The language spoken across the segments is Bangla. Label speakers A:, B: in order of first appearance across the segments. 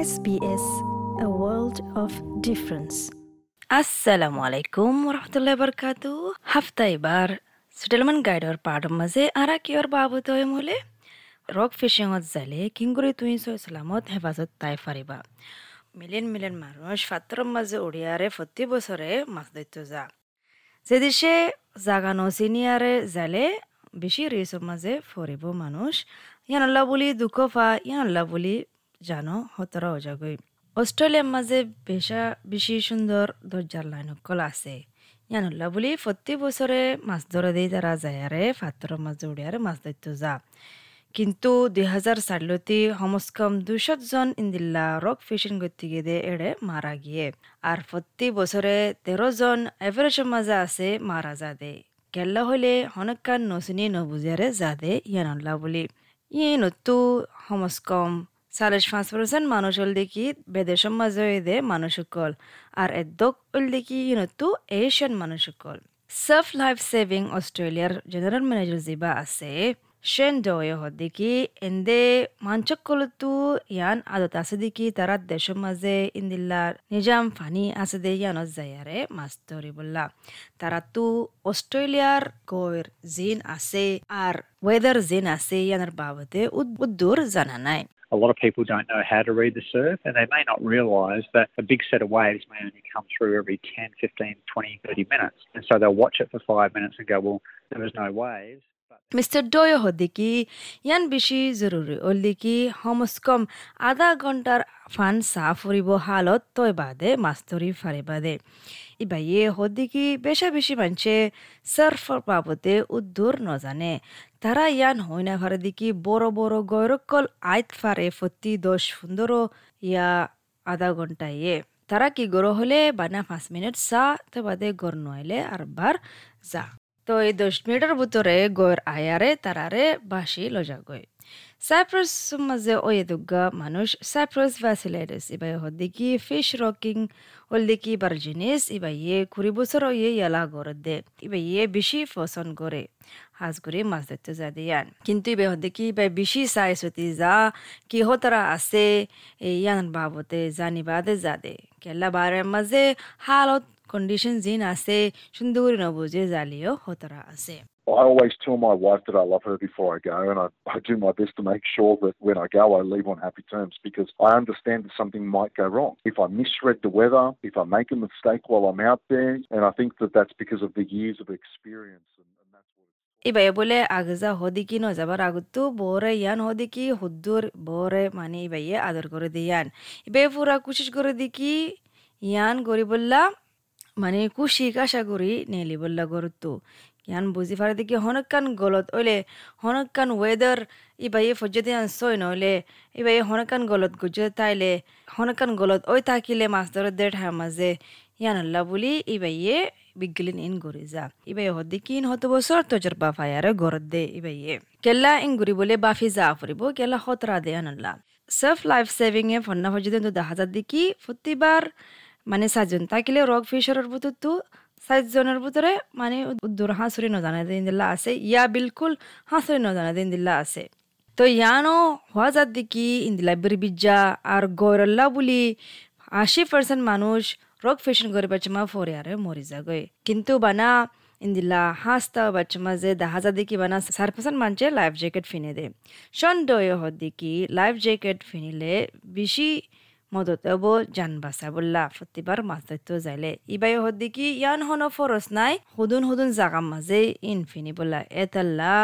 A: SBS, a world of difference.
B: assalamu alaikum warahmatullahi wabarakatuh. Hafta এবার সেটেলমেন্ট গাইডৰ পাৰ্টৰ মাজে আৰা কিয়ৰ বাবদ হয় মোলে ৰক ফিচিঙত যালে কিংগুৰি তুই ইছলামত হেফাজত তাই ফাৰিবা মিলিয়ন মিলিয়ন মানুষ ফাত্ৰৰ মাজে উড়িয়াৰে প্ৰতি বছৰে মাছ দৈত্য যা যে দিশে জাগানো চিনিয়ারে যালে বেশি রেসর মাঝে ফরিব মানুষ ইয়ানল্লা বলি দুঃখ ফা ইয়ানল্লা বলি জানো, হতরা অজাগই। অস্ট্রেলিয়ার মাঝে বেশা বেশি সুন্দর দরজার লাইন কল আছে। ইয়ানল্লা বলি প্রতি বছরে মাছ ধরে দিয়ে তারা যায় আরে ফাত্তর মাঝে উড়িয়ারে মাছ ধরতে যা। কিন্তু দুই হাজার চারলতি সমস্কম দুশত জন ইন্দিল্লা রক ফিশিং গতিকে দে এড়ে মারা গিয়ে। আর প্রতি বছরে তেরো জন এভারেজের মাঝে আছে মারা যা দে কেল্লা হলে হনকান নচিনি নবুজারে যা দে ইয়ানল্লা বলি। ইয়ে নতু সমস্কম চাল্লিশ পাঁচ পার্সেন্ট মানুষ হল দেখি বেদেশৰ মাজে দে মানুহসকল আর এদ্দক হল দেখি ইনতো এছিয়ান মানুহসকল সার্ফ লাইফ সেভিং অস্ট্রেলিয়ার জেনারেল ম্যানেজার যিবা আছে। শেন ডয়ে হদিকি এন্দে মাঞ্চকলতু ইয়ান আদত আছে দেখি তারা দেশের মাঝে ইন্দিল্লার নিজাম ফানি আছে দে ইয়ানত যায়ারে মাছ ধরিবল্লা তারা তো অস্ট্রেলিয়ার গৈর জিন আছে আর ওয়েদার জিন আছে ইয়ানার বাবদে উদ্দুর জানা নাই।
C: A lot of people don't know how to read the surf and they may not realise that a big set of waves may only come through every 10, 15, 20, 30 minutes. And so they'll watch it for five minutes and go, well, there was no waves.
B: Mister ডয় হদিকি ইয়ান বেশি জরুরি? ওলিকি সমস্কম আধা ঘণ্টার ফান সাফ ফুরিব হালত তয় বাদে মাছ ধরি ফারে বাদে ইবাইয়ে হদিকি বেশা বেশি মানছে সার্ফর বাবদে উদ্দুর নজানে। তারা ইয়ান হয় না ফারে দিকি বড় বড় গৈরকল আইত ফারে ফতি দশ পনেরো ইয়া আধা ঘণ্টা ইয়ে তারা কি গরো হলে বানা পাঁচ মিনিট চা তো বাদে গর নইলে আর বার যা। তো এই দশ মিনিটের ভিতরে গয়ের আয়ারে তারারে বাসি লজা গই সাইপ্রাস মাঝে ওয়ে দুগা মানুষ সাইপ্রাস ভ্যাসিলাইটিস ইবাই হদিকি ফিশ রকিং হলদিকি বার জিনিস ইবাই ইয়ে কুড়ি বছর ইয়ে ইয়ালা গড় দে। ইবাই ইয়ে বেশি পছন্দ করে হাজ করে মাছ ধরতে যা দিয়ান। কিন্তু ইবে হদিকি ইবাই বেশি চাই সতি যা কি হতারা আছে ইয়ান বাবতে জানিবাদে যা দে। কেলা বারের মাঝে হালত কন্ডিশন জিন আছে সুন্দর নবুজে জালিও হতরা আছে
D: I always tell my wife that I love her before I go, and I, I do my best to make sure that when I go, I leave on happy terms because I understand that something might go wrong. If I misread the weather, if I make a mistake while I'm out there, and I think that that's because of the years of experience. And, and that's what
B: ইবাই বলে আগজা হদিকি নজাবার আগতো বরে ইয়ান হদিকি হুদ্দুর বরে মানে ইবাইয়ে আদর করে দিয়ান ইবাই পুরা কুশিস করে দিকি ইয়ান গরি বললা মানে কুশিক আশা করি নেলি বললা গরতো ইয়ান বুঝি ফারে দেখি হনকান গলত ওইলে হনকান ওয়েদার ইবাই ফজ্জতে আন সই নইলে ইবাই হনকান গলত গুজে তাইলে হনকান গলত ওই থাকিলে মাছ ধরে দেড় ঠার মাঝে ইয়ান আল্লাহ বলি ইবাইয়ে বিগলিন ইন গরি যা। ইবাই হদ্দিকি ইন হত বছর তজরবা ফায়ারে গরত দে ইবাইয়ে কেল্লা ইন গুরি বলে বাফি যা ফুরিব কেল্লা হতরা দে আনাল্লাহ সেলফ লাইফ সেভিং এ ফন্না ফজ্জতে তো দেখা যার দিকি প্রতিবার মানে সাতজন। থাকিলে রক ফিশারের ভিতরতো সাতজনের ভিতরে মানে উদ্দুর হাঁসুরি নজানা দিন দিল্লা আছে। ইয়া বিলকুল হাঁসুরি নজানা দিন দিল্লা আছে। তো ইয়ানো হওয়া যার দিকি ইন্দিলা বিরবিজ্জা আর গৌরল্লা বলি আশি পার্সেন্ট মানুষ রক ফিশিং করে বাচ্চামা ফরে আরে মরি যাগই কিন্তু বানা ইন্দিলা হাঁসতা বাচ্চামা যে দেখা যা দেখি বানা চার পার্সেন্ট মানুষে লাইফ জ্যাকেট ফিনে দে। সন্দেহ হদিকি লাইফ জ্যাকেট ফিনিলে বেশি মদত হব জান বাসা বললা প্রতিবার মাছ ধরতে যাইলে ইবাই হদি কি ইয়ান হন ফরস নাই, হুদুন হুদুন জাগাম মাঝে ইনফিনি বললা এতাল্লা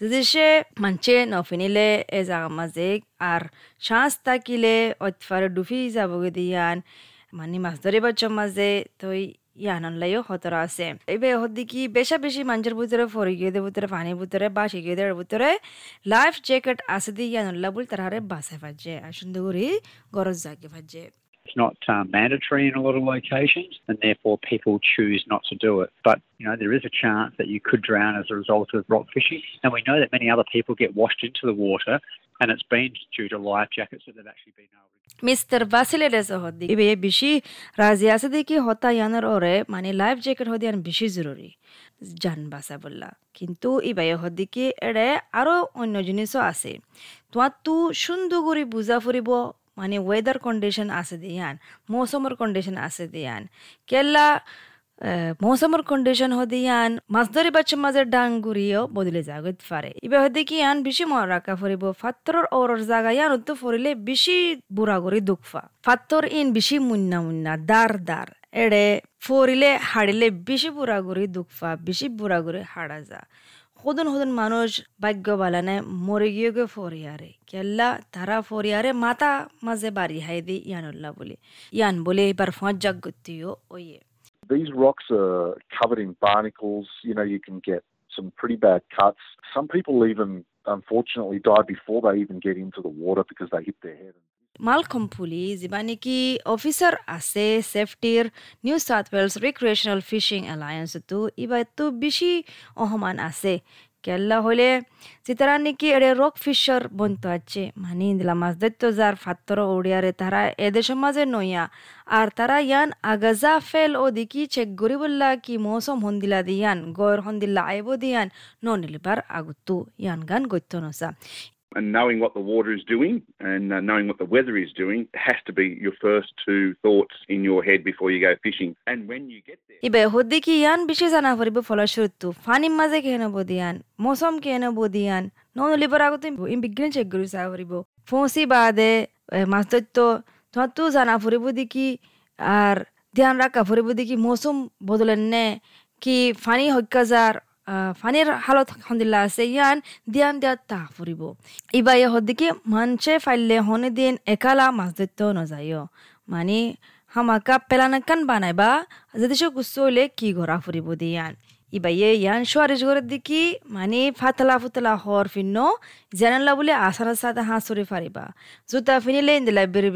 B: যদি সে মানছে নফিনিলে, এ জাগাম মাঝে আর শ্বাস থাকিলে অতফারে ডুফি যাবগে দিয়ান। মানে মাছ ধরিবার মাঝে তই ইয়ানলাইও হতরা আছে এবে হদিকি বেশা বেশি মানুষের ভিতরে ফরি গিয়ে ভিতরে পানির ভিতরে বা শিখিয়ে ভিতরে লাইফ জ্যাকেট আছে দিয়ে ইয়ানল্লা বল তারা বাসে ফাজে আর সুন্দর করে গরজ জাগে ফাজে
C: It's not um, mandatory in a lot of locations, and therefore people choose not to do it. But you know there is a chance that you could drown as a result of rock fishing, and we know that many other people get washed into the water, and it's been
B: হদি হদি জান বাসা বললা কিন্তু ইবাই হদিকি এড়ে আরও অন্য জিনিসও আছে তোমার তু সুন্দর করে বুঝা ফুরিব মানে ওয়েদার কন্ডিশন আছে দিয়ান মৌসুমের কন্ডিশন আছে দিয়ান কেলা মৌসুমের কন্ডিশন হদিয়ান মাছ ধরি বাচ্চা মাঝের ডাঙ্গুরিও বদলে যাগত পারে এবার হদি কি ইয়ান বেশি মনে রাখা ফুরিব ফাত্তর ওরর জায়গা ইয়ান উত্তর ফুরিলে বেশি বুড়া করে দুঃখফা ফাত্তর ইন বেশি মুন্না মুন্না দার দার এড়ে ফরিলে হাড়িলে বেশি বুড়া করে দুঃখফা বেশি বুড়া করে হাড়া যা সদন সদন মানুষ ভাগ্য বালানে মরে গিয়ে গিয়ে ফরিয়ারে কেল্লা তারা ফরিয়ারে মাতা মাঝে বাড়ি হাই দি ইয়ানুল্লাহ বলে ইয়ান বলে এবার ফঁজ জাগতিও ওয়ে
D: These rocks are covered in barnacles. You know, you can get some pretty bad cuts. Some people even, unfortunately, die before they even get into the water because they hit their head.
B: মালকম পুলি যিবা নেকি অফিচাৰ আছে ছেফটিৰ New South Wales recreational fishing এলায়েন্সতো ইবাৰতো বেছি অসমান আছে হলে যেতারা নাকি এড়ে রক ফিশার বন্ত আছে মানে দিলা মাছ দৈত্য যার ফাত্তর ওড়িয়ারে তারা এদের মাঝে নইয়া। আর তারা ইয়ান আগাজা ফেল ও দিকি চেক গরি বললা কি মৌসম হন্দিলা দিয়ান গর হন্দিল্লা আইব দিয়ান ননিলিবার আগুতু ইয়ান গান গত্য নসা।
E: And knowing what the water is doing and uh, knowing what the weather is doing has to be your first two thoughts in your head before you go fishing. And when you get there.
B: ইবে হদ্দি কি ইয়ান বিশেষ জানা ফুরিব ফলশ্রুতু ফানি মাঝে কে নেব দিয়ান মৌসম কে নেব দিয়ান নন লিবার আগত ইম বিজ্ঞান চেক করি সা ফুরিব ফোঁসি বাদে মাছ দৈত্য তোমার তো জানা ফুরিব দিকি আর ধ্যান রাখা ফুরিব দিকি মৌসুম বদলেন নে কি ফানি হক্কাজার ফানির হালত হন্দিল্লা আছে। ইয়ান, দিয়ান দিয়া তা ফুরিব ইবা ইয়ে হদ্দিকে মানছে ফাইলে হনে দিন একালা মাছ ধরতে নযায় মানে হামাকা পেলানাকান বানাইবা, যদি সে গুছো হইলে কি ঘোরা ফুরিব দিয়ান ইবা ইয়ে ইয়ান সোয়ারিজ ঘরের দিকে মানে ফাতলা ফুতলা হর ফিন্ন, জানালা বলে আসার সাথে হাঁসরে ফারিবা জুতা ফিনিলে ইন্দিলা বেরি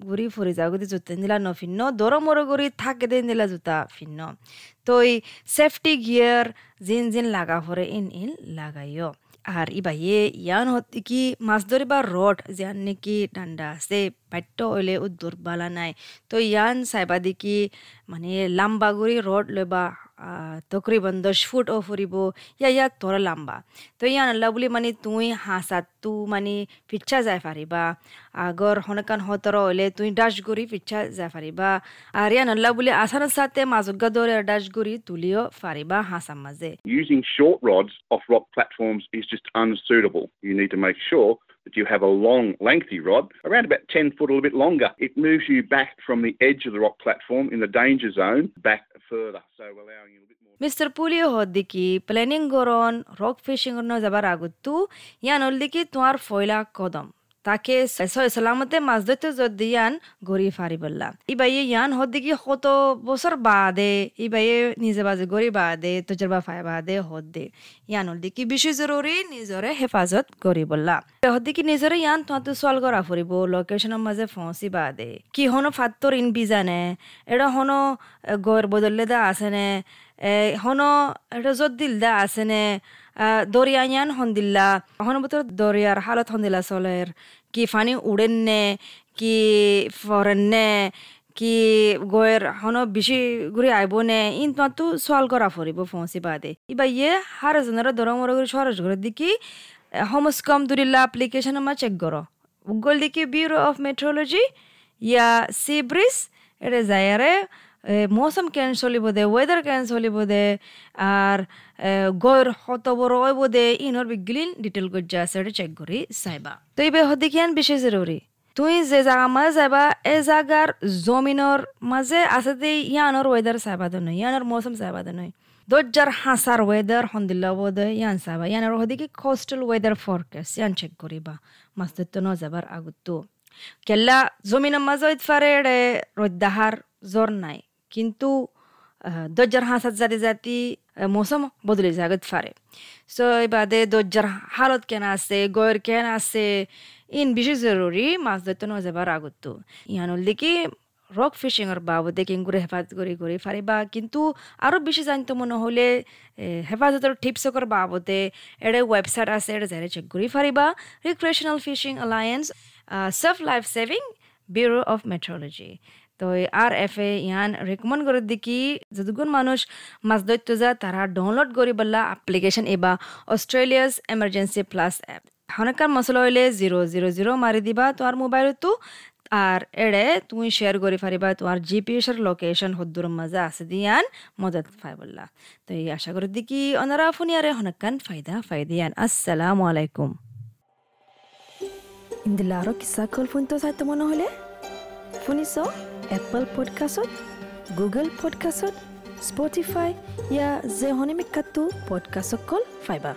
B: guri furiza guri zutta nila no finno doro moro guri takede nila zutta finno toi safety gear zin zin laga hore in in laga yo আর ইবাইয়ে ইয়ান হতে কি মাছ ধরিবা রড যে নাকি ডান্ডা আছে পাঠ্য হইলে ও দুর্বালা নাই তো ইয়ান চাইবা দেখি মানে লাম্বাগুড়ি রড লইবা বা তকরিবন দশ ফুট ও ফুরিব ইয়া ইয়া তোর লাম্বা তো ইয়ান আল্লাহ বুলি মানে তুই হাঁসাত তু মানে পিচ্ছা যাই পারিবা আগর হনকান হতর হইলে তুই ডাশ গরি পিচ্ছা যাই পারিবা আর ইয়ান আল্লাহ বুলি আসার সাথে মাজুগা দরে ডাশ গরি তুলিও পারিবা হাঁসার মাঝে
E: Using short rods off rock platforms is just unsuitable. You need to make sure that you have a long, lengthy rod, around about 10 foot, a little bit longer. It moves you back from the edge of the rock platform in the danger zone back further, so allowing a bit more.
B: Mister পুলিও হদ্দিকি প্লেনিং গরন রক ফিশিং যাবার আগতো ইয়ান হলদিকি tuar ফয়লা কদম তাকে সালামতে মাছ ধরতে যদি ইয়ান গড়ি ফারি বললা। ইবাই ইয়ান হদ্দিকি কত বছর বাদে ইবাই নিজে বাজে গড়ি বাদে তজরবা ফাই বাদে হদ্দে। ইয়ান হলদিকি বেশি জরুরি নিজরে হেফাজত করি বললা। হদ্দিকি নিজরে ইয়ান তোমার সোয়াল করা ফুরিব লোকেশনের মাঝে ফসি বাদে। কি হনো ফাত্তর ইন বিজানে, এটা হনো গড় বদললে দা আসেনে হনো এটা যত দিল দা আসেনে দরিয়ায়ান হন্দিল্লা। হন বতর দরিয়ার হালত হন্দিল্লা চলের কি ফানি উড়েননে, কি ফরেননে কি গয়ের হন বেশি ঘুরে আইব নে ইন তো সোয়াল করা ফুরিব ফসি বাদে। ইবা ইয়ে হার জনের দরং মর করে সরস করে দিকি হোমস কম দুরিল্লা অ্যাপ্লিকেশন মা চেক করো গুগল দিকি ব্যুরো অফ মেট্রোলজি ইয়া সি ব্রিজ এটা যায়ারে কেন চলিব দে ওয়েদার কেন চলিব দে, আর গয়র হত বড় হইব দে ইনর বিগলিন ডিটেল গজ্জা আছে চেক করি চাইবা তো এই হদিকিয়ান বেশি জরুরি। তুই যে জায়গা মাঝে যাবা এ জায়গার জমিনের মাঝে আছে দে ইয়ানোর ওয়েদার চাইবা দে নয়, ইয়ানোর মৌসুম চাইবা দে নয়। দজ্জার হাসার ওয়েদার হন্দিল্লা বোধে ইয়ান চাবা ইয়ানোর হদিকে কোস্টাল ওয়েদার ফরকাস্ট ইয়ান চেক করিবা মাছ ধরতে ন যাবার আগতো। কেল্লা জমিনের মাঝে ফারে রোদ্দাহার জ্বর নাই। কিন্তু দজ্জার হাঁসাত জাতি জাতি মৌসুম বদলে জাগত ফারে সো বাদে দজ্জার হালত কেন আছে গয়ের কেন আছে ইন বেশি জরুরি মাছ ধরতে ন যাবার আগতো ইয়ানুল দেখি রক ফিশিংয়ের বাবদে কেঙ্গুরে হেফাজত করে করে ফারিবা কিন্তু আরও বেশি জানতে মনে হলে হেফাজতের টিপসকর বাবদে এটা ওয়েবসাইট আছে এটা যারা চেক করে Fariba recreational fishing alliance surf life saving bureau of meteorology তো আর এফ এ ইয়ান রেকমেন্ড করে দিকি যতগুণ মানুষ মাছ দৈত্য যা তারা ডাউনলোড করি বললা অ্যাপ্লিকেশন এবা অস্ট্রেলিয়াস এমার্জেন্সি প্লাস অ্যাপ হনকার মশলা হইলে জিরো জিরো জিরো মারি দিবা তোমার মোবাইল মোবাইলতো আর এড়ে তুমি শেয়ার করে পারিবা তোমার জিপিএসের লোকেশন হদ্দুর মাঝে আছে দিয়ান মদত পাই বললা তো এই আশা করি দেখি অনারা ফুনিয়ারে হনকান ফায়দা ফায়দিয়ান আসসালামু আলাইকুম।
A: ইন্দিলারো কিসা কল ফোন তো চাইতো মনে হলে শুনিছ? এপল পডকাষ্টত গুগল পডকাষ্টত স্পটিফাই ইয়া জেহনিমিক কাটো পডকাষ্টকল পাইবা।